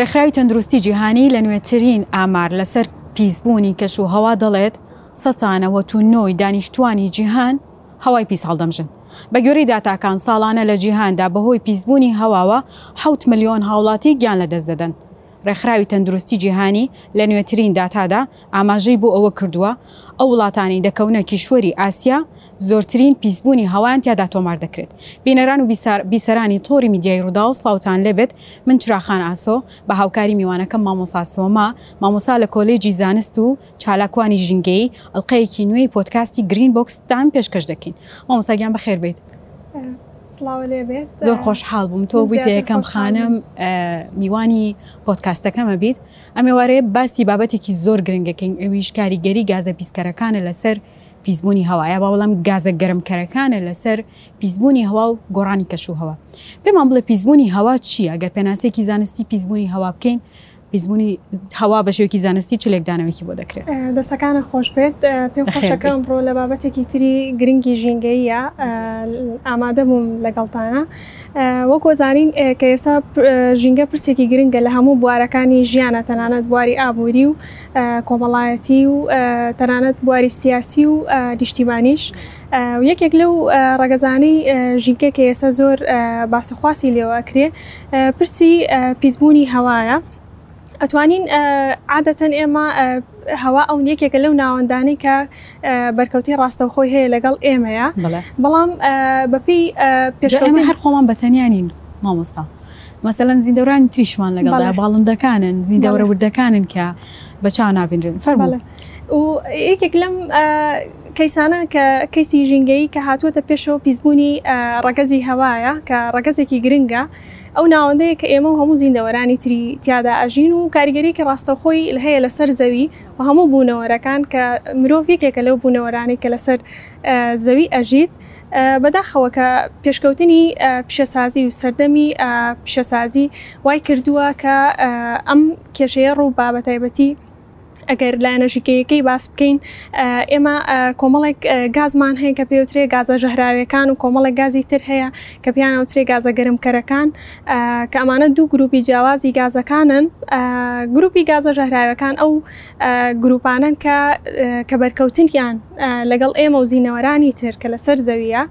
ڕێکخراوی تەندروستی جیهانی لە نوێترین ئامار لەسەر پیسبوونی کەش و هەوا دەڵێت سەتانەوە و نۆی دانیشتوانی جیهان هەوای پیس هەڵدەمژن بە گوێری داتاکان ساڵانە لە جیهاندا بەهۆی پیسبوونی هەواوە حوت ملیۆن هاوڵاتی گیان لە دەست دەدەن ڕێکخراوی تەندروستی جیهانی لە نوێترین داتادا ئاماژەی بۆ ئەوە کردووە، ئەو وڵاتانەی دەکەونە کیشوەری ئاسیا زۆرترین پیسبوونی هەوایان تیادا تۆمار دەکرێت. بینەران و بیسەرانی تۆڕی میدیایی ڕووداو سڵاوتان لێبێت، من چراخان ئاسۆ بە هاوکاری میوانەکەم مامۆستا سۆما مامۆستا لە کۆلێجی زانست و چالاکوانی ژینگەیی ئەڵلقەیەکی نوێی پۆدکاستی گرین بۆکس دام پێشکەش دەکەین مامۆساگیان بەخێر بیت زۆر خۆشحاڵ بووم تۆ بوویت یەکەم خانم میوانی پۆتکاستەکەمە بیت ئەمێوارەیە باسی بابەتێکی زۆر گرنگەکەین ئەویش کاریگەری گازە پیسکەرەکانە لەسەر پیسبوونی هەوایە با بەڵام گازە گەرمکەرەکانە لەسەر پیسبوونی هەوا و گۆڕانی کەشوهەوە پێمان بڵێ پیسبوونی هەوا چییە گەر پێناسێکی زانستی پیسبوونی هەوا بکەین پیسبوونی هەوا بە شێوەیەکی زانستی چ لێکدانەوەیەکی بۆ دەکرێت؟ دەستەکانت خۆشبێت، پێم خۆشە کە ئەمڕۆ لە بابەتێکی تری گرنگی ژینگەییە ئامادە بووم لەگەڵتانا. وەک وەزانین کە ئێستا ژینگە پرسێکی گرنگە لە هەموو بوارەکانی ژیانە تەنانەت بواری ئابووری و کۆمەڵایەتی و تەنانەت بواری سیاسی و نیشتیمانیش. یەکێک لەو ڕەگەزانەی ژینگە کە ئێستا زۆر باس و خواسی لێوە ئەکرێ، پرسی پیس بوونی هەوایە ئەتوانین عادەتەن ئێمە هەوا ئەو یەکێکە لەو ناوەندانەی کە بەرکەوتی ڕاستەوخۆی هەیە لەگەڵ ئێمەیە بەڵام بەپی پێشکەوتن هەر خۆمان بەتەنیانین مامۆستا مەسەەن زیندەورانی تریشمان لەگەڵدا باڵندەکانن زیندەورە وردەکانن کە بەچاو نابینرێن فەرمەڵ و یەکێک لەم کەیسانە کە کەیسی ژینگەیی کە هاتووەتە پێشەوە پیسبوونی ڕەگەزی هەوایە کە ڕەگەزێکی گرنگە، ئەو ناوەندەیە کە ئێمە و هەموو زیندەوەرانی تری تیادا ئەژین و کاریگەرییەکی ڕاستەوخۆی هەیە لەسەر زەوی و هەموو بوونەوەرەکان کە مرۆڤ یەکێکە لەو بوونەوەرانەی کە لەسەر زەوی ئەژیت بەداخەوە کە پێشکەوتنی پیشەسازی و سەردەمی پیشەسازی وای کردووە کە ئەم کێشەیە ڕوو بە بەتایبەتی ئەگەر لایەنە ژیکەیەکەی باس بکەین ئێمە کۆمەڵێک گازمان هەیە کە پێوترێ گازە ژەهراوەکان و کۆمەڵێک گازی تر هەیە کە پیانەوترێ گازە گەرمکەرەکان کە ئەمانە دوو گروپی جیاوازی گازەکانن گروپی گازە ژەهراوەکان ئەو گروپانن کە کە بەرکەوتنیان لەگەڵ ئێمە و زیینەوەرانی تر کە لەسەر زەویە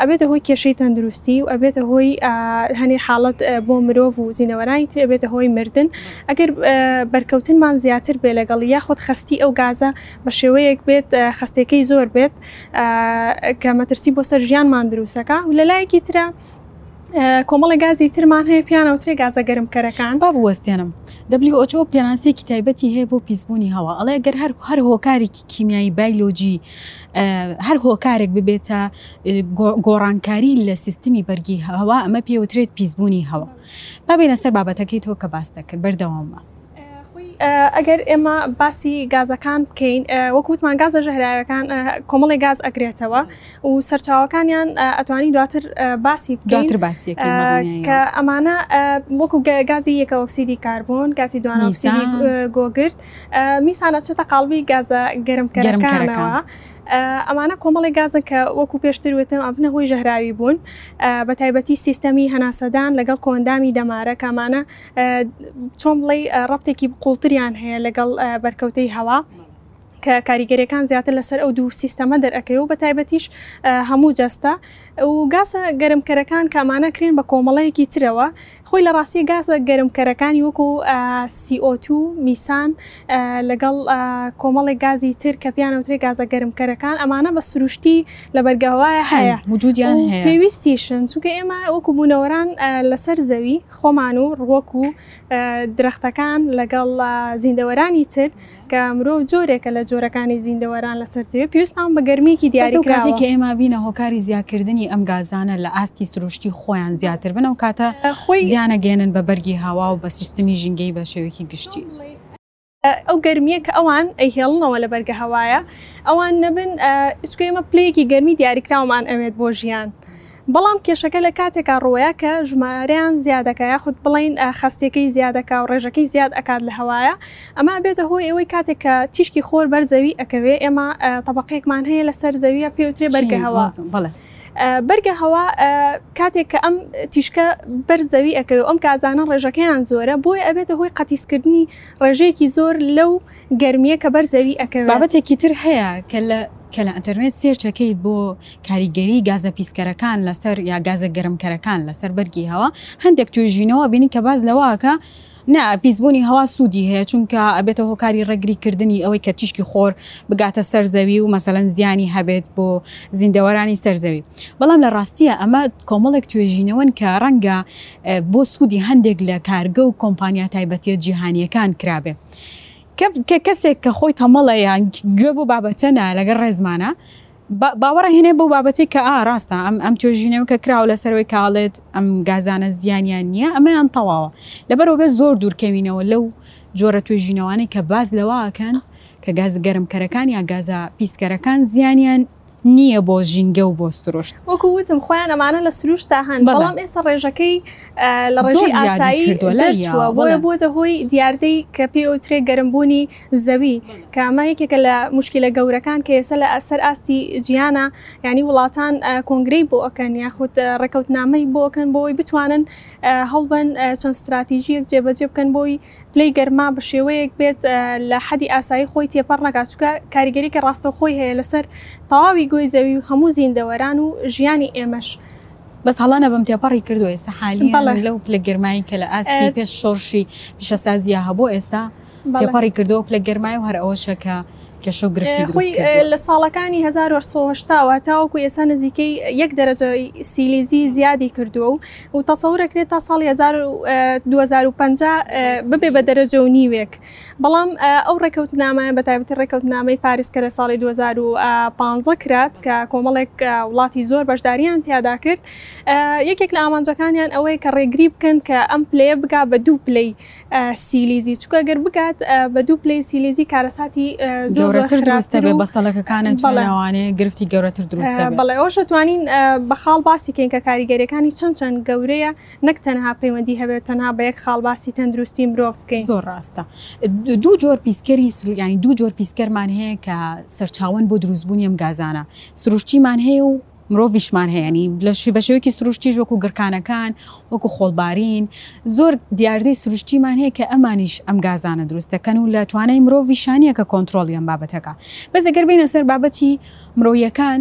ئەبێتە هۆی کێشەی تەندروستی و ئەبێتە هۆی هەنێ حاڵەت بۆ مرۆڤ و زینەوەرانی تر ئەبێتە هۆی مردن ئەگەر بەرکەوتنمان زیاتر بێ لەگەڵی یاخود خەستی ئەو گازە بە شێوەیەک بێت خەستەکەی زۆر بێت کە مەترسی بۆ سەر ژیانمان دروستەکە و لەلایەکی ترە کۆمەڵێک گازی ترمان هەیە پێیان ئەوترێ گازە گەرمکەرەکان. با بوەستێنم، WHO پێناسەیەکی تایبەتی هەیە بۆ پیسبوونی هەوا، ئەڵێ گەر هەر هەر هۆکارێکی کیمیایی، بایلۆجی، هەر هۆکارێک ببێتە گۆڕانکاری لە سیستمی بەرگی هەوا، ئەمە پێوترێت پیسبوونی هەوا. با بێینە سەر بابەتەکەی تۆ کە باست دەکرد، بەردەوام بە. خۆی ئەگەر ئێمە باسی گازەکان بکەین وەک وتمان گازە ژەهراوەکان کۆمەڵی گاز ئەگرێتەوە و سەرچاوەکانیان ئەتوانی دواتر باسی دواتر باسی کە ئەمانە وەکو گازی یەکە ئۆکسیدی کاربوون گازی دوانسی گۆگرت میسانە چێتە قالبی گازە گەرم کەرەکانەوە. ئەمانە کۆمەڵی گازن کە وەکو پێشتر وتم ئەبنە هۆی ژەهراوی بوون بە تایبەتی سیستەمی هەناسەدان لەگەڵ کۆندامی دەمارە کامانە چۆن بڵێی ڕەبتێکی قوڵتریان هەیە لەگەڵ بەرکەوتەی هەوا کە کاریگەریەکان زیاتر لەسەر ئەو دوو سیستەمە دەرەکەی و بە تایبەتیش هەموو جەستە و گازە گەرمکەرەکان کامانە کرێن بە کۆمەڵەیەکی ترەوە خۆی لە ڕاستی گازە گەرمکەرەکانی وەکو CO2 میسان لەگەڵ کۆمەڵی گازی تر کە پیانەوترێ گازە گەرمکەرەکان ئەمانە بە سروشتی لە بەرگەوایە هەیە وجودیان پێویستیشن چونکە ئێمە وەکو بوونەوەران لەسەر زەوی خۆمان و ڕووەک و درەختەکان لەگەڵ زیندەوەرانی تر کە مرۆڤ جۆرێکە لە جۆرەکانی زیندەوەران لەسەر زەوی پێویستمان بە گەرمیکی دیاریکراوە. کاتێک ئێمە بینە هۆکاری زیاکردنی ئەم گازانە لە ئاستی سروشتی خۆیان زیاتر بن ئەو کاتە زیانەگەیەنن بە بەرگی هەوا و بە سیستمی ژینگەی بە شێوەیەکی گشتی. ئەو گەرمیە کە ئەوان ئەیهێڵنەوە لە بەرگە هەوایە ئەوان نەبن ئچکە ئێمە پلەیەکی گەرمی دیاریکراومان ئەوێت بۆ ژیان بەڵام کێشەکە لە کاتێکا ڕوەیە کە ژمارەیان زیادەکە یاخود بڵین خستێکەی زیادەکە و ڕێژەکەی زیاد ئەکات لە هەوایە ئەمە بێتە هۆی ئەوەی کاتێک کە تیشکی خۆر بەر زەوی ئەکەوێ ئێمە تەبقێکمان هەیە لەسەر زەویە پێوترێ بەرگە هەوا بڵێ بەرگە هەوا کاتێک کە ئەم تیشکە بەر زەوی ئەەکەوێ ئەم کازانە ڕێژەکەیان زۆرە بۆی ئەبێتە هۆی قەتیسکردنی ڕێژەیەکی زۆر لەو گەرمیە کە بەر زەوی ئەکەوێت. بابەتێکی تر هەیە کە لە ئەنتەرنێت سێرچ ئەکەیت بۆ کاریگەری گازە پیسکەرەکان لەسەر یا گازە گەرمکەرەکان لەسەر بەرگی هەوا هەندێک توێژینەوە ئەبینی کە باس لەوە ئەکا نا پیسبوونی هەوا سوودی هەیە چونکە ئەبێتە هۆکاری ڕێگری کردنی ئەوەی کە تیشکی خۆر بگاتە سەر زەوی و مەسەلەن زیانی هەبێت بۆ زیندەوەرانی سەر زەوی بەڵام لە ڕاستیە ئەمە کۆمەڵێک توێژینەوەن کە ڕەنگە بۆ سوودی هەندێک لە کارگە و کۆمپانیا تایبەتیە جیهانیەکان کرابێ کە کەسێک کە خۆی تەمەڵە یان گوێ بۆ بابەتە نایە لەگەڵ ڕێزمانە باوەڕە هێنێ بۆ بابەتی کە ئا ڕاستە ئەم ئەم توێژینەوە کە کراوە لەسەرەوەی کاڵێت ئەم گازانە زیانیان نییە ئەمەیان تەواوە لەبەرەوە بێ زۆر دوورکەوینەوە لەو جۆرە توێژینەوانەی کە باز لەواکەن کە گاز گەرمکەرەکان یا گازە پیسکەرەکان زیانیان نییە بۆ ژینگە و بۆ سروشت. وەکو وتم خۆیان ئەمانە لە سروشتدا هەن، بەڵێ. بەڵام ئێستا ڕێژەکەی اه، لە زۆر ڕێژەی زیادی ئاسایی کردووە، لای دەرچووە، یاوە، بۆیە بەڵێ. بووەتە هۆی دیاردەی کە پێی ئەوترێ گەرمبوونی زەوی، بەڵێ. کە ئەمە یەکێکە لە موشکیلە گەورەکان کە ئێستا لە سەر ئاستی جیهانا، یانی وڵاتان اه، کۆنگرەی بۆ ئەکەن یاخود اه، ڕێکەوتنامەی بۆ ئەکەن بۆ ئەوەی بتوانن اه، هەوڵبەن اه، چەند ستراتیژییەک جێبەجێ بکەن بۆی، پلەی گەرما بە شێوەیەک بێت لە حەدی ئاسایی خۆی تێپەڕ نەکات، چونکە کاریگەریی ڕاستەوخۆی هەیە لەسەر تەواوی گۆی زەوی و هەموو زیندەوەران و ژیانی ئێمەش. بەس هەڵە نەبم تێپەڕی کردووە ئێستا حالیەن لەو پلە گەرمایەی کە لە ئاستی پێش شۆڕشی پیشەسازییە هەبوو ئێستا تێپەڕی کردووە پلە گەرمای و هەر ئەوەشە کە کێشە و گرفتی دروست کردووە. خۆی لە ساڵەکانی هەزار و هەشت سەد و هەشتا وە تاوەکو ئێستا نزیکەی یەک دەرەجەی سیلیزی زیادی کردووە و و تەسەور ئەکرێت تا ساڵی هەزار و دوو هەزار و پەنجا ببێ بە دەرەجە و نیوێک بەڵام ئەو ڕێکەوتنامەیە بە تایبەتی ڕێکەوتنامەی پاریس کە لە ساڵی دوو هەزار و پانزە کرات کە کۆمەڵێک ە، وڵاتی زۆر بەشدارییان تیادا کرد ە، یەکێک لە ئامانجەکانیان ئەوەیە کە ڕێگری بکەن کە ئەم پلەیە بگا بە دوو پلەی سیلیزی چونکە گەر بگات بە دوو پلەی سیلیزی کارەساتی زۆر زۆر گەورەتر دروست دەبێت خراپتر و بەستەڵەکەکانت بەڵێ. تواناوانەیە گرفتی گەورەتر دروست دەبێت بەڵێ ئەوەش ئەتوانین بە خاڵ باسی کەین کە کاریگەریەکانی چەند چەند گەورەیە نەک تەنها پەیوەندی هەبێت تەنها بە یەک خاڵ باسی تەندروستی مرۆڤ بکەین. زۆر ڕاستە دو- دوو جۆر پیسکەری سرو یانی دوو جۆر پیسکەرمان هەیە کە سەرچاوەن بۆ دروستبوونی ئەم گازانە سروشتیمان هەیە و مرۆڤیشمان هەیە ینی لەشی بە شێوەیەکی سروشتیش وەکو گڕکانەکان وەکو خۆڵبارین زۆر دیاردەی سروشتیمان هەیە کە ئەمانیش ئەم گازانە دروست دەکەن و لە توانای مرۆڤی شانە کە کۆنتترۆلی ئەم بابەتەکە بە زەگەر بینە سەر بابەتی مرۆیەکان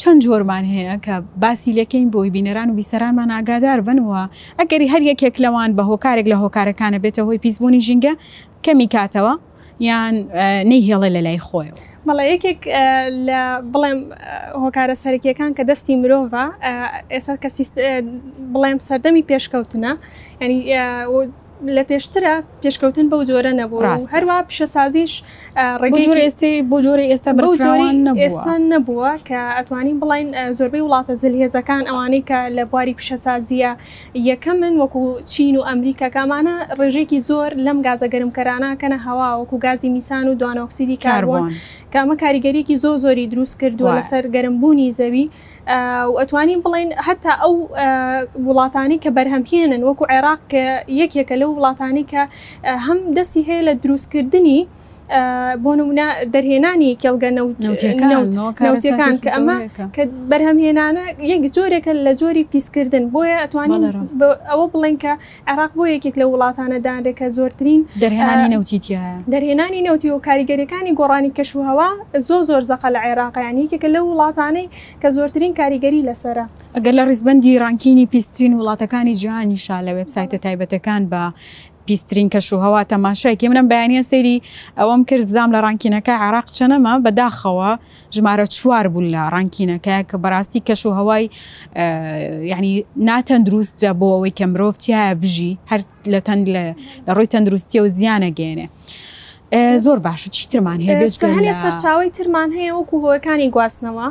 چەند جۆرمان هەیە کە باسی لەکەین بۆی بینەران و بیسەرانمان ئاگادار بن و ئەگەری هەر یەکێک لەوان بە هۆکارێک لە هۆکارەکانە بێتە هۆی پیسبوونی ژینگە کەمی کاتەوە یان نەیهێڵێ لە لای خۆیەوە. بەڵێ یەکێک لە بڵێم هۆکارە سەرەکیەکان کە دەستی مرۆڤە ئێستا کە بڵێم سەردەمی پێشکەوتنە ینی لە پێشترە پێشکەوتن بەو جۆرە نەبوو ڕاست هەروە پیشەسازیش ڕێگەێستی بۆ جۆری ئێستا بەو جۆری ئێستا نەبووە کە ئەتوانین بڵین زۆربەی وڵاتە زل هێزەکان ئەوانەی کە لە بواری پیشەسازیە یەکەمن وەکو چین و ئەمریکا کە ئەمانە ڕێژەیەکی زۆر لەم گازە گەرمکەرانە ئەکەنە هەوا وەکو گازی میسان و دوانەئۆکسیدی کاربۆن کە ئەمە کاریگەریەکی زۆر زۆری دروست کردوە لەسەر گەرم بوونی زەوی و ئەتوانین بڵێین هەتا ئەو وڵاتانەی کە بەرهەم هێنن وەکو عێراق کە یەکێکە لەو وڵاتانەی کە هەم دەستی هەیە لە دروست کردنی بۆ نمونە دەرهێنانی کێڵگە نەوتەکان کە ئەمە کە بەرهەمهێنانە یەک جۆرێکە لە جۆری پیسکردن بۆیە ئەتوانین ئەوە بڵێن کە عێراق بۆ یەکێک لە وڵاتانە دانرێکە زۆرترین دەرهێنانی نەوتیتیە دەرهێنانی نەوتی و کاریگەریەکانی گۆڕانی کەشوهوا زۆ زۆر زەقە لە عێراقیان یەکێکە لە وڵاتانەی کە زۆرترین کاریگەری لەسرە ئەگەر لە ڕیزبندی ڕانکینی پیسترین وڵاتەکانی جیهانیشا لە وبسایتە تایبەتەکان بە پیسترین کەش و هەوا تەماشایکرد منم بەیانیان سەیری ئەوەم کرد بزام لە ڕانکینەکە عێراق چەنەمە بەداخەوە ژمارە چوار بوو لە ڕانکینەکە کە بەڕاستی کەش و هەوای یعنی ناتەندروستە بۆ ئەوەی کە مرۆڤ تایە بژی هەر لە تەند لە ڕووی تەندروستی و زیانە گەێنێ زۆر باشە چی ترمان هەیە بێجگە لە هەنێ سەرچاوەی ترمان هەیە وەکو هۆیەکانی گواستنەوە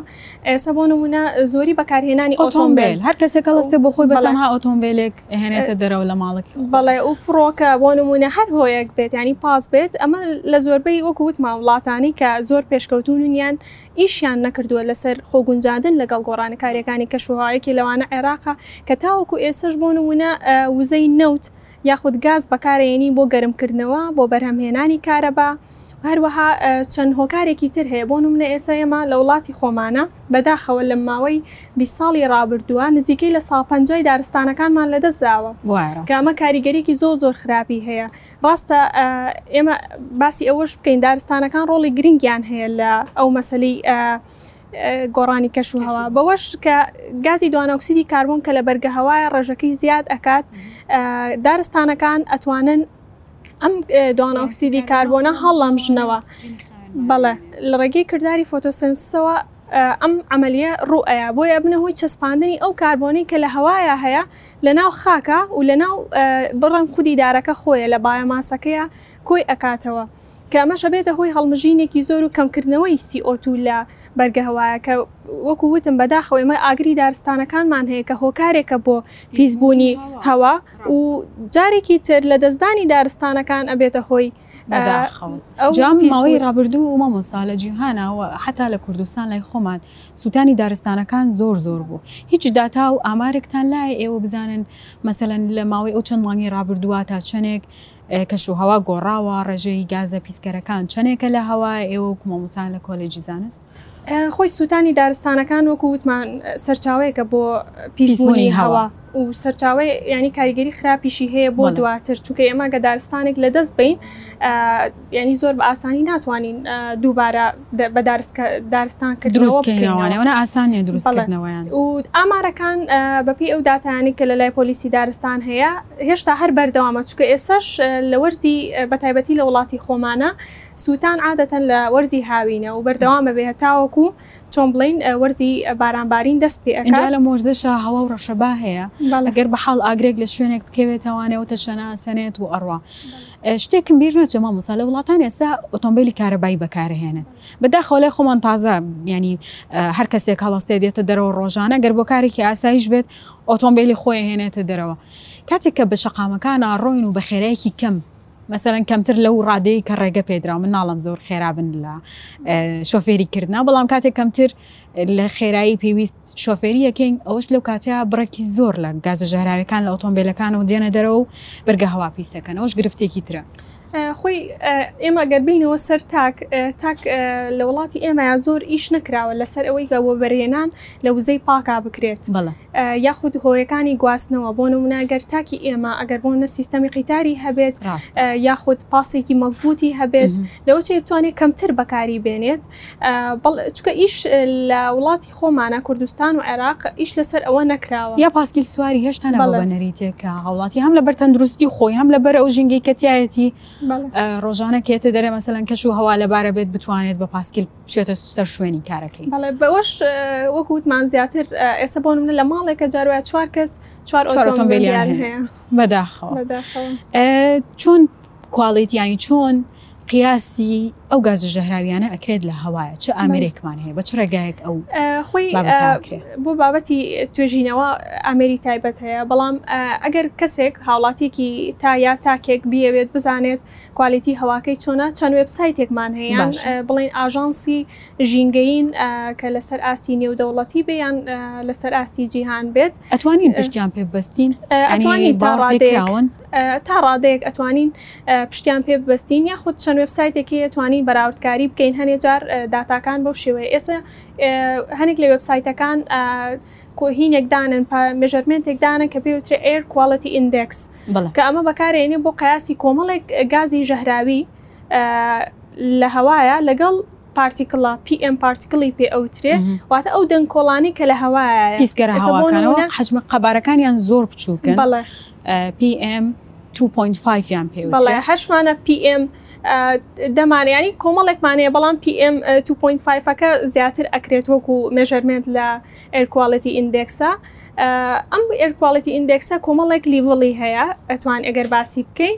ئێستا بۆ نمونە زۆری بەکارهێنانی ئۆتۆمبیل هەر کەسێک هەڵستێ بۆ خۆی بە تەنها ئۆتۆمبیلێک هێنێتە دەرەوە لە ماڵێک بەڵێ و فڕۆکە بۆ نمونە هەر هۆیەک بێت ینی پاس بێت ئەمە لە زۆربەی وەکو وتمان وڵاتانی کە زۆر پێشکەوتون و یان ئیشیان نەکردووە لەسەر خۆگونجاندن لەگەڵ گۆڕانکاریەکانی کەشوهوایەکی لەوانە عێراقە کە تاوەکو ئێسش بۆ نمونە وزەی نەوت یاخود گاز بەکارەیەنین بۆ گەرمکردنەوە، بۆ بەرهەمهێنانی کارەبا و هەروەها چەند هۆکارێکی تر هەیە، بۆ نمونە ئێستا ئێمە لە وڵاتی خۆمانا بەداخەوە لە ماوەی بیست ساڵی ڕابردووە نزیکەی لە ساڵ پەنجای دارستانەکانمان لەدەست داوە کە ئەمە کاریگەریەکی زۆر زۆر خراپی هەیە، ڕاستە ئێمە باسی ئەوەش بکەین دارستانەکان ڕۆڵی گرنگیان هەیە لە ئەو مەسەلەی گۆڕانی کەشوهەوا، بەوەش کە گازی دوانۆکسیدی کاربۆن کە لە بەرگەهەوایە ڕێژەکەی زیاد ئەکات، دارستانەکان ئەتوانن ئەم دوانۆکسیدی کاربۆنە هەڵەمژنەوە، بەڵێ لە ڕێگەی کرداری فۆتۆسێنسەوە ئەم عەمەلیە ڕوو ئەیا، بۆیە ئەبنە هۆی چەسپاندنی ئەو کاربۆنەی کە لە هەوایا هەیە لەناو خاکا و لەناو بڕم خودی دارەکە خۆیە لە بایۆماسەکەیا کۆی ئەکاتەوە. کە ئەمەش ئەبێتە هۆی هەڵمژینێکی زۆر و کەمکردنەوەی سی ئۆ توو لە بەرگە هەوایە کە وەکو وتم بەداخەوە ئێمە ئاگری دارستانەکانمان هەیە کە هۆکارێکە بۆ پیسبوونی هەوا و جارێکی تر لە دەستدانی دارستانەکان ئەبێتە هۆی ماوەی ڕابردوو و مامۆستا لە جیهانا و حتا لە کوردستان لای خۆمان سووتانی دارستانەکان زۆر زۆر بوو هیچ داتا و ئامارێکتان لای ئێوە بزانن مەسەەن لە ماوەی ئەو چەند مانگی ڕابردووە تا چەندێک کەشوهەوا گۆڕاوە، ڕێژەی گازە پیسکەرەکان چەندێکە لە هەوا، ئێوە وەکو مامۆستایان لە کۆلێجی زانست؟ خۆی سووتانی دارستانەکان وەکو وتمان سەرچاوەیەکە بۆ پیسبوونی هەوا و سەرچاوەی یانی کاریگەری خراپیشی هەیە بۆ دواتر چونکە ئێمە گە دارستانێک لە دەست بین یانی زۆر بە ئاسانی ناتوانین دووبارە دروستکەینەوەنەوەە ئاسان نیە دروستکردنەوەیان و ئامارەکان بەپی ئەو دااتیانی کە لە لای پۆلیسی دارستان هەیە هێشتا هەر بەردەوامە چکە ئێسش لە وەرزی بەتایبەتی لە وڵاتی خۆمانە سووتان عادەتەن لە وەرزی هاوینە و بەردەوامە بێ هەتاوەکو چۆن بڵین وەرزی بارانبارین دەست پێ ئەجا لە مۆرزشە هەوا و ڕەشەبا هەیە لەگەر بە حاڵ ئاگرێک لە شوێنێک بکەوێتەوانێ و تەشەناسەنێت و ئەڕوا شتێکم بیر نەچێ مامۆستا لە وڵاتان ئێستا ئۆتۆمبیلی کارەبایی بەکارهێنن بەداخەوە لای خۆمان تازە ینی هەر کەسێک هەڵەستێ دێتە دەرەوە ڕۆژانە گەر بۆ کارێکی ئاسایش بێت ئۆتۆمبیلی خۆی هێنێتە دەرەوە کاتێک کە بە شەقامەکان ئاڕۆین و بە خێرایەکی کەم مەسەرەن کەمتر لەو ڕادەیە کە ڕێگە پێدرا من ناڵم زۆر خێرابن لە شۆفێری کردنا بەڵام کاتێک کەمتر لە خێرایی پێویست شۆفێری ئەکەین، ئەوەش لەو کاتەیا بڕێکی زۆر لە گازە ژەهراویەکان لە ئۆتۆمبێلەکانەوە دێنە دەرەوە و بەرگە هەوا پیس دەکەن، ئەوەش گرفتێکی ترە. خۆی ئێمە گەر بینەوە سەر تاک تاک لە وڵاتی ئێمەیان زۆر ئیش نەکراوە لەسەر ئەوەی گە بۆ بەرهێنان لە وزەی پاکا بکرێت یاخود هۆیەکانی گواستنەوە بۆ نموناگەر تاکی ئێمە ئەگەر بۆ نە سیستەمی قیتاری هەبێت یاخود پاسێکی مەزبوتی هەبێت لەوەچێ توانێت کەمتر بەکاری بێنێت بەڵێ چونکە ئیش لە وڵاتی خۆمانە کوردستان و عێراق ئیش لەسەر ئەوە نەکراوە. یا پاسکیل سواری هێشتا نەبووە بە نەریتێک کە هاوڵاتی هەم لەبەر تەندروستی خۆی هەم لەبەر ئەو ژینگەی کە تیایەتی ڕۆژانە کە یەتە دەرێ مەسەلەن کەش و هەوا لەبارە بێت بتوانێت بە پاسکیل بچێتە سەر شوێنی کارەکەی. بەڵێ بەوەش وەک وتمان زیاتر ئێستا بۆ نمونە لە ماڵێکە جار وایە چوار کەس چوار ئۆتۆمبێلیان هەیە بەداخەوە بەداخەوە چۆن کوالیت یانی چۆن قیاسی ئەو گازە ژەهراویانە ئەکرێت لە هەوایە چ ئامێرێکمان هەیە بە چ ڕێگایەک ئەو خۆی بۆ بابەتی توێژینەوە ئامێری تایبەت هەیە بەڵام ئەگەر کەسێک هاوڵاتیکی تا یا تاکێک بیەوێت بزانێت کوالیتی هەواکەی چۆنا چەند وبسایتێکمان هەیە بڵێن ئاژانسی ژینگەین کە لەسەر ئاستی نێودەوڵەتی بیان لەسەر ئاستی جیهان بێت ئەتوانین پشتیان پێبستین ئەتوانین تا ڕادێکون. تا ڕادەیەک ئەتوانین پشتیان پێ ببەستین یاخود چەند وێبسایتێک هەیە توانین بەراوردکاری بکەین هەنێ جار داتاکان بەو شێوەیە ئێسە هەنێک لە وێبسایتەکان کۆهینێک دانن پا مێژەرمێنتێک دانن کە پێ وترێ ئێر کوالتی ئیندێکس کە ئەمە بەکارێنێ بۆ قیاسی کۆمەڵێک گازی ژەهراوی لە هەوایە لەگەڵ پارتیکڵە، پی ئێم پارتیکڵی پێ ئەوترێ، واتە ئەو دەنکۆڵانەی کە لە هەوایە یە. پیسگەرە هەواکانەوە حەجمە قەبارەکانیان زۆر بچووکن. بەڵێ. پی ئێم توو پۆینت فایڤ یان پێ ئەوترێ. بەڵێ هەر شمانە پی ئێم دە مانە یانی کۆمەڵێک مانە یە بەڵام پی ئێم توو پۆینت فایڤ ەکە زیاتر ئەکرێت وەکوو مێژەرمێنت لە ئێر کوالێتی ئیندێکسە. ئەم ئێر کوالێتی ئیندێکسە کۆمەڵێک لیڤڵی هەیە ئەتوان ئەگەر باسی بکەین.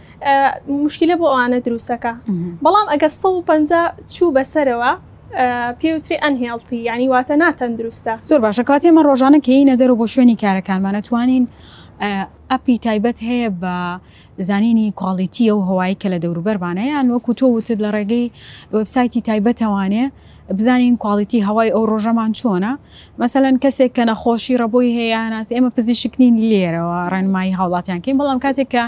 موشکیلە بۆ ئەوانە دروسەکە بەڵام ئەگە سە و پەنج چوو بەسەرەوە پێوتری ئەنهێڵتی ینی واتە ناتەن دروستە زۆر باشە کاتی ئمە ڕۆژانە کەی نەدەرو بۆ شوێنی کارەکانمانە توانین ئەپی تایبەت هەیە بە زانینی کوالیتی و هەوایی کە لە دەوروبەرمانە یان وەکو تۆ وتت لە ڕێگەی وبسایتی تایبەتەوانێ بزانین کوالیتی هەوای ئەو ڕۆژەمان چۆنە مەسەەن کەسێک کە نەخۆشی ڕەبۆی هەیە ناس ئێمە پزیشکنین لێرەوە ڕێنمایی هاوڵاتیانکەین بەڵام کاتێک کە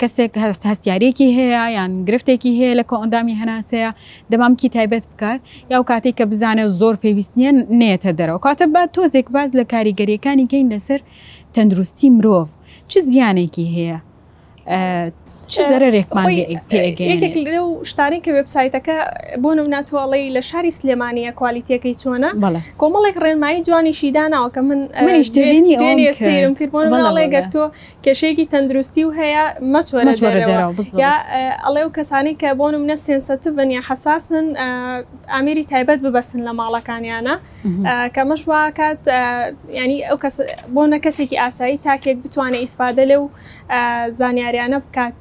کەسێک هەست هەستیارێکی هەیە یان گرفتێکی هەیە لە کۆئەندامی هەناسەیە دەمامکی تایبەت بکات یاو کاتێک کە بزانە زۆر پێویست نیە نێتە دەرەوە کاتە با تۆزێک باز لە کاریگەریەکانی گەین لەسەر تەندروستی مرۆڤ چ زیانێکی هەیە لەو شتانی کە وبسایتەکە بۆ نەوناتوەڵی لە شاری سلێمانە کوالیتەکەی چۆنە کۆمەڵێک ڕێنمایی جوانیشی داناوە کە من منیشتێنی پێرمەڵێ گەر تۆ کێشەیەکی تەندروستی و هەیە مەچۆرە دەرەوە یا ئەڵێ و کەسانی کە بۆن منە سێنسەتڤن یا حساسن ئامێری تایبەت ببەسن لە ماڵەکانیانە کەمەش واکات ینی ئەو کەس بۆنە کەسێکی ئاسایی تاکێک بتوانێت ئیسفادە لێ و زانیاریانە بکات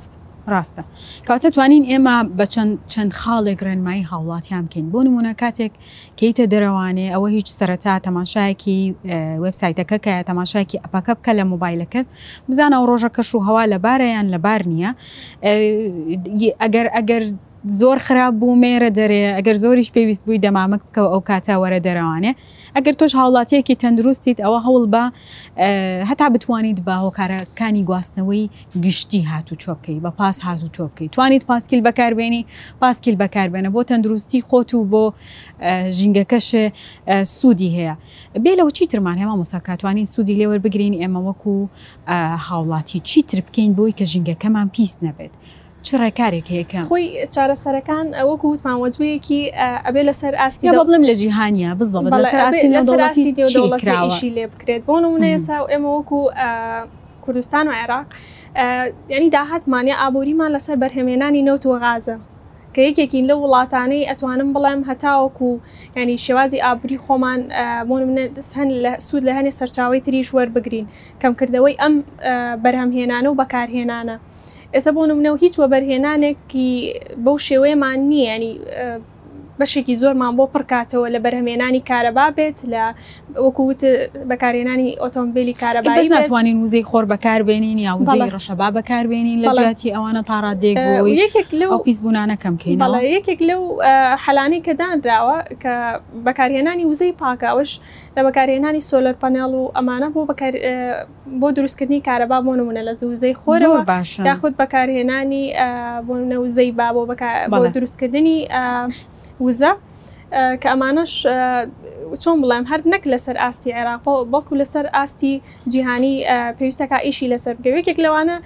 ڕاستە کاتە توانین ئێمە بە چەند خاڵێک ڕێنمایی هاوڵاتیان بکەین بۆ نمونە کاتێک کەیتە دەرەوانێ ئەوە هیچ سەرەتا تەماشایەکی وێب سایتەکە کە تەماشایەکی ئەپەکە بکە لە مۆبایلەکەت بزانە ئەو ڕۆژە کەش و هەوا لەبارە یان لەبار نییە ئەگەر ئەگەر زۆر خراپ بوو مێرە دەرێ ئەگەر زۆریش پێویست بووی دەمامک بکەوە ئەو کاتە وەرە دەرەوانێ ئەگەر تۆش هاوڵاتیەکی تەندروستیت ئەوە هەوڵ بە هەتا بتوانیت بە هۆکارەکانی گواستنەوەی گشتی هاتوچۆ بکەی بە پاس هاتوچۆ بکەی توانیت پاسکیل بەکاربێنی پاسکیل بەکاربێنە بۆ تەندروستی خۆت و بۆ ژینگەکەش سوودی هەیە بێ لەەوە چیترمان هێما مستاکاتوانین سوودی لێوە بگرین ئێمە وەکو هاوڵاتی چیتر بکەین بۆی کە ژینگەکەمان پیس نەبێت چ ڕێکارێک هەیەکە خۆی چارەسەرەکان وەکو وتمان وەجوەیەکی ئەبێ لەسەر ئاستی بڵم لە جیهانیا بزڵ لەسەر ئاستی لێ بکرێت بۆ نمونە ئێسا ئێمە وەکو کوردستان و عێراق یانی داهاتمان یا ئابووریمان لەسەر بەرهەمهێنانی نەوت و غازە کە یەکێکین لەو وڵاتانەی ئەتوانم بڵێم هەتاوەکو یانی شێوازی ئابووری خۆمان بۆ نمونە هەن لە سوود لە هەنێ سەرچاوەی تریش وەربگرین کەمکردنەوەی ئەم بەرهەمهێنانە و بەکارهێنانە ئێستا بۆ نمونە و هیچ وەبەرهێنانێکی بەو شێوەیەمان نییە یانی بەشێکی زۆرمان بۆ پڕ کاتەوە لە بەرهەمێنانی کارەبا بێت لە وەکو وت بەکارهێنانی ئۆتۆمبیلی کارەبایی بێت. بەس ناتوانین وزەی خۆر بەکار بێنین یا وزەی ڕەشەبا بەکار بێنین لە جیاتی ئەوانە تا ڕادەیەک بۆی ئەو پیس بوونانە کەم کەینەوە. بەڵێ یەکێک لەو حەلانەی کە دانراوە کە بەکارهێنانی وزەی پاکە ئەوەش لە بەکارهێنانی سۆلەر پەنێڵ و ئەمانە بۆ بەکار بۆ دروستکردنی کارەبا بۆ نموونە لە زووزەی خۆرەوە یاخود بەکارهێنانی بۆ نموونە وزەی با بۆ دروستکردنی وزە کە ئەمانەش چۆن بڵێم هەر نەک لەسەر ئاستی عێراق بەڵکو لەسەر ئاستی جیهانی پێویستەکە ئیشی لەسەر بگەوێکێک لەوانە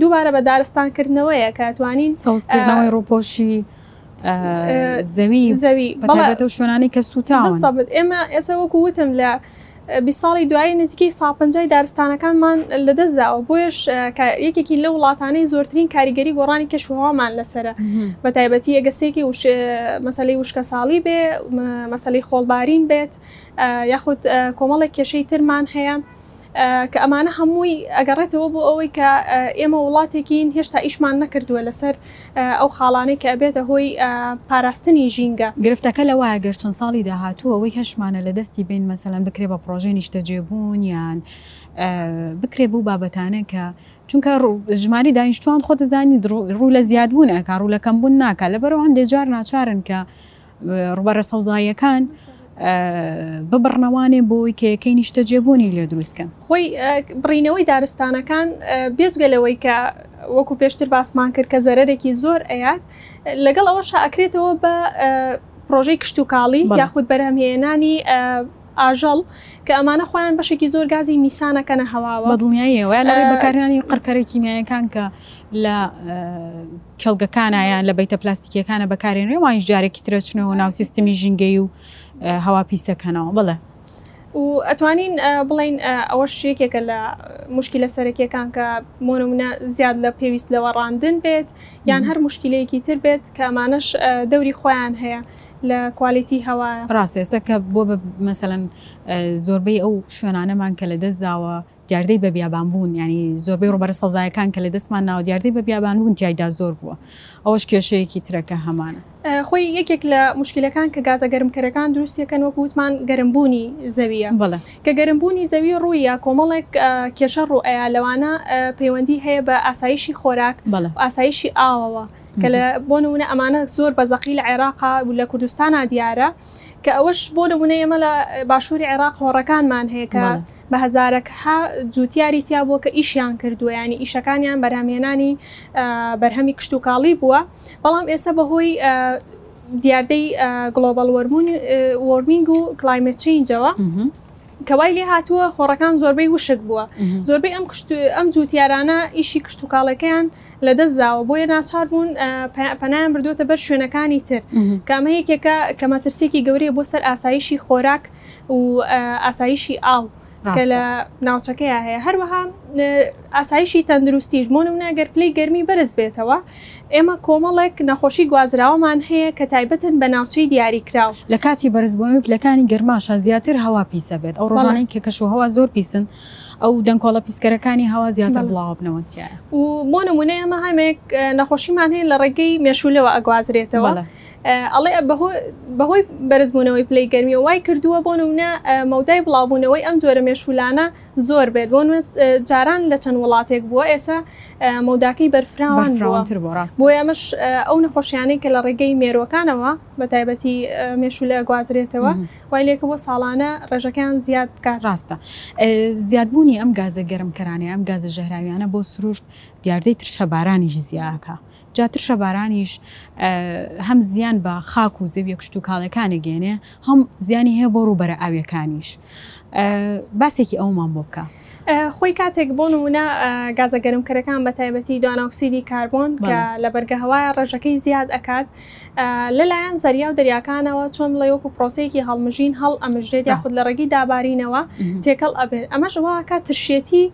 دووبارە بە دارستانکردنەوەیە کە توانین سەوزکردنەوەی ڕوپۆشی زەوی زەوی شوێنانی کە سووتاوە ئێمە ئێسە وەکو وتم لە بیست ساڵی دوایی نزیکەی سا پەنجای دارستانەکانمان لە دەست داوە، بۆیەش کە یەکێکی لەو وڵاتانەی زۆرترین کاریگەری گۆڕانی کەشوهەوامان لەسەرە، بە تایبەتی ئەگەر سێکێ وش مەسەلەی وشکەساڵی بێ، مەسەلەی خۆڵبارین بێت، یاخود کۆمەڵێک کێشەی ترمان هەیە، کە ئەمانە هەمووی ئەگەڕێتەوە بۆ ئەوەی کە ئێمە وڵاتێکین هێشتا ئیشمان نەکردووە لەسەر. ئەو خاڵانەی کە ئەبێتە هۆی پاراستنی ژینگە. گرفتەکە لەوایە گەر چەند ساڵی داهاتوو ئەوەی هەشمانە لە دەستی بەین مەسەلەن بکرێ بە پڕۆژەی نیشتەجێبوون یان بکرێ بەو بابەتانە کە چونکە ژماری دانیشتوان خۆتزانین ڕوو لە زیادبوون ئەکا ڕوو لە کەمبوون ناکا لەبەرەوە هەندێ جار ناچارن کە ڕووبەرە سەوزاییەکان ببڕنەوانێ بۆی کە یەکەی نیشتەجێبوونی لێ دروستکەن خۆی بڕینەوەی دارستانەکان بێجگە لەوەی کە وەکو پێشتر باسمان کرد کە زەرەرێکی زۆر ئەیات لەگەڵ ئەوە شاکرێتەوە بە پرۆژەی کشتتوکاڵی یاخود بەرهەمهێنانی ئاژەڵ کە ئەمانە خۆیان بەشێکی زۆر گازی میسانەکەنە هەواوە دڵنیایەوە لە بەکارانی قڕکەرە کیمیایەکان کە لە کێڵگەکانە یان لە بەیتە پلاستیکییەکانە بەکارێنرێن وانیش جارێکی ترە چنەوە ناو سیستمی ژینگەیی و هەوا پیسەکەنەوە بەڵێ. و ئەتوانین بڵێین ئەوەش یەکێکە لە موشکیلە سەرەکیەکان کە بۆ نمونە زیاد لە پێویست لە وەڕاندن بێت یان هەر موشکیلەیەکی تر بێت کە ئەمانەش دەوری خۆیان هەیە لە کوالیتی هەوایە. ڕاستە ئێستا کە بۆ بە مەسەلەن زۆربەی ئەو شوێنانەمان کە لە دەست داوە دیاردەی بەبیابانبوون، یانی زۆربەی ڕووبەرە سەوزایەکان کە لەدەستمان ناوە، دیاردەی بەبیابانبوون تیایدا زۆر بووە، ئەوەش کێشەیەکی ترە کە هەمانە. خۆی یەکێک لە موشکیلەکان کە گازە گەرمکەرەکان دروستی دەکەن وەکو وتمان گەرمبوونی زەوییە، کە گەرمبوونی زەوی ڕووییە کۆمەڵێک کێشە ڕوو ئەیا، لەوانە پەیوەندی هەیە بە ئاسایشی خۆراک و ئاسایشی ئاوەوە، کە لە بۆ نموونە ئەمانە زۆر بە زەقی لە عێراقا و لە کوردستانا دیارە، کە ئەوەش بۆ نموونە ئێمە لە باشووری عێراق هۆڕەکانمان هەیە کە بە هەزارەکها جووتیاری تیا بووە کە ئیشیان کردووە، یانی ئیشەکانیان بەرهەمهێنانی بەرهەمی کشتوکاڵی بووە، بەڵام ئێستا بەهۆی دیاردەی گڵۆبەڵ وۆرمینگ و کلایمەت چەینجەوە کە وای لێ هاتووە هۆڕەکان زۆربەی وشک بووە، زۆربەی ئەم جووتیارانە ئیشی کشتوکاڵەکەیان لەدەست داوە، بۆیە ناچار بوون پەنایان بردووەتە بەر شوێنەکانی تر، کە ئەمە یەکێکە کە مەترسییەکی گەورەیە بۆ سەر ئاسایشی خۆراک. و ئاسایشی ئاو کە لە ناوچەکەیە هەیە هەروەها ئاسایشی تەندروستیش بۆ نمونە گەر پلەی گەرمی بەرز بێتەوە ئێمە کۆمەڵێک نەخۆشی گوازراوەمان هەیە کە تایبەتن بە ناوچەی دیاری کراو لە کاتی بەرزبوونەوەی پلەکانی گەرماشا زیاتر هەوا پیسە بێت ئەو ڕۆژانەی کە کەش و هەوا زۆر پیسن ئەو دەنکۆڵە پیسکەرەکانی هەوا زیاتر بڵاوە بنەوە تیا و بۆ نمونە ئێمە هەمێک نەخۆشیمان هەیە لە ڕێگەی مێشولەوە ئەگوازرێتەوە ئەڵێ بەهۆی بەرزبوونەوەی پلەی گەرمییەوە وایکردووە بۆ نموونە مەودای بڵاوبوونەوەی ئەم جۆرە مێشوولانە زۆر بێت، بۆ نموونە جاران لە چەند وڵاتێک بووە ئێستا مەوداکەی بەرفراوان بووە، بۆیە ئەمەش ئەو نەخۆشییانەی کە لە ڕێگەی مێرووەکانەوە بەتایبەتی مێشوولە ئەگوازرێتەوە وای لێکردووە ساڵانە ڕێژەکەیان زیاد بکات. ڕاستە زیادبوونی ئەم گازە گەرمکەرانەیە، ئەم گازە ژەهراوییانە بۆ سروشت دیاردەی ترشەبارانیش زیاد ئەکات، جا ترشە بارانیش هەم زیان بە خاک و زەویە کشتوکاڵەکانە گەێنێ هەم زیانی هەیە بۆ ڕووبەرە ئاویەکانیش باسێکی ئەومان بۆ بکە. خۆی کاتێک بۆ نمونە گازە گەرمکەرەکان بە تایبەتی دواناوکسیدی کاربۆن کە لە بەرگەهوایە ڕێژەکەی زیاد ئەکات لەلایەن زەریا و دەریاکانەوە چۆن بڵێ وەکو پرۆسەیەکی هەڵمژین هەڵ ئەمژرێت یاخود لە ڕێگی دابارینەوە تێکەڵ ئەبێت ئەمەش واکە ترشێتی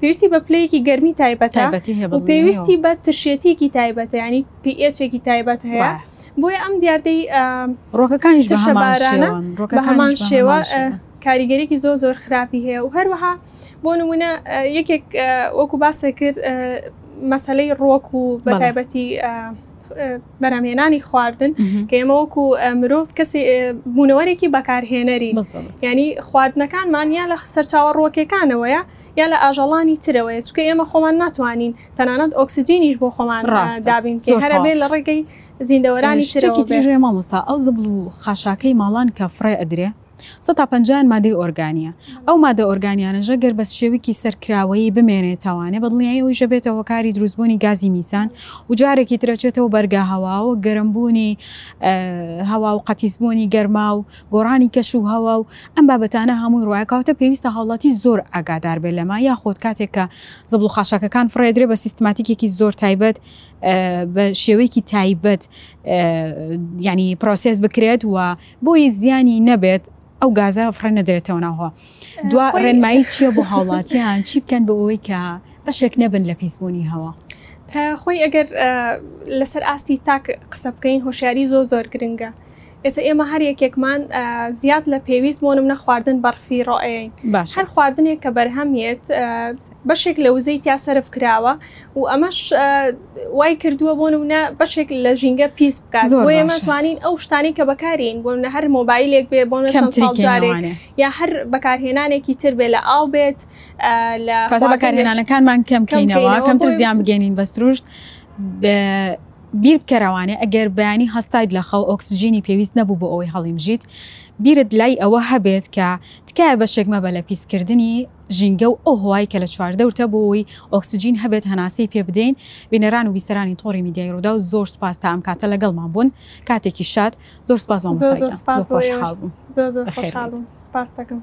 پێویستی بە پلەیەکی گەرمی تایبەتە و پێویستی بە ترشێتیەکی تایبەتە ینی پیئێچێکی تایبەت هەیە بۆیە ئەم دیاردەی ڕۆکەکانیش بە هەمارانە بە هەمان شێوە کاریگەرێکی زۆر زۆر خراپی هەیە و هەروەها بۆ نمونە یەکێک وەکو باسە کرد مەسلەی ڕۆک و بەتایبەتی بەرهەمهێنانی خواردن کە ئێمە وەکو مرۆڤ کەسی بوونەوەرێکی بەکارهێنەری ینی خواردنەکانمان یا لە سەرچاوە ڕۆکەکانەوەیە یا لە ئاژەڵانی ترەوەیە چکە ئێمە خۆمان ناتوانین تەنانەت ئۆکسسیجینیش بۆ خۆمان ڕاستدابین هەرێ لە ڕێگەی زیندەوەرانی شتێکی تریژێ مامۆستا ئەو زبڵ و خاشاکەی ماڵان کە فڕێ ئەدرێ سەد تا پەنجایان مادەی ئۆرگانییە. ئەو مادە ئۆرگانییانەژە گەر بە شێویکی سەرکراوەیی بمێنێتەوانێ بە دڵنیایی ئەویژە بێتە هۆکاری دروستبوونی گازی میسان و جارێکی تر ئەچێتەوە بەرگا هەوا و گەرمبوونی هەوا و قەتیسبوونی گەرما و گۆڕانی کەش و هەوا و ئەم بابەتانە هەمووی ڕوایە کەواتە پێویستە هاوڵاتی زۆر ئاگادار بێت لەمە یاخۆد کاتێک کە زبڵ و خاشاکەکان فڕێدرێ بە سیستماتیکێکی زۆر تایبەت بە شێوەیەکی تایبەت یانی پرۆسێس بکرێت و بۆی زیانی نەبێت ئەو گازە فڕێ نەدرێتەوە ناو هەوا دوا خۆی- ڕێنمایی چییە بۆ هاوڵاتیان چی بکەن بۆ ئەوەی کە بەشێک نەبن لە پیسبوونی هەوا اه، خۆی ئەگەر اه، لەسەر ئاستی تاک قسە بکەین هۆشیاری زۆر زۆر گرنگە ئێستا ئێمە هەر یەکێکمان اه، زیاد لە پێویست بۆ نمونە خواردن بەڕفی ڕۆئەیەین باش هەر خواردنێک کە بەرهەم یەت اه، بەشێک لە وزەی تیا سەرف کراوە و ئەمەش وای کردووە بۆ نمونە بەشێک لە ژینگە پیس بکات زۆر بۆ باشە. ئێمە توانین ئەو شتانەی کە بەکارین بۆ نە هەر مۆبایلێک بێ بۆ نە چەند کەمتری ساڵ جارێک کەینەوانێ یا هەر بەکارهێنانێکی تر بێ لە ئاو بێت ئا لە کاتە خواردن بێت بەکارهێنانەکانمان کەم کەم کەینەوە کەینەوە کەمتر بۆ زیان بگەینین بە سروشت بە بیر بکە روانێ ئەگەر بەیانی هەستایت لە خەو ئۆکسجینی پێویست نەبوو بۆ ئەوەی هەڵیمژیت بیرت لای ئەوە هەبێت کە تکایە بەشێک مەبە لە پیس کردنی ژینگە و ئەو هەوای کە لە چواردەورتە بۆ وەی ئۆکسجین هەبێت هەناسەی پێ بدەین، بینەران و بیسەرانی تۆڕی میدیای رووداو زۆر سوپاس تا ئەم کاتە لەگەڵمان بوون، کاتێکی شاد، زۆر سوپاس مامۆستا گیان، زۆر خۆشحاڵ بووم، بەخێر بێیت.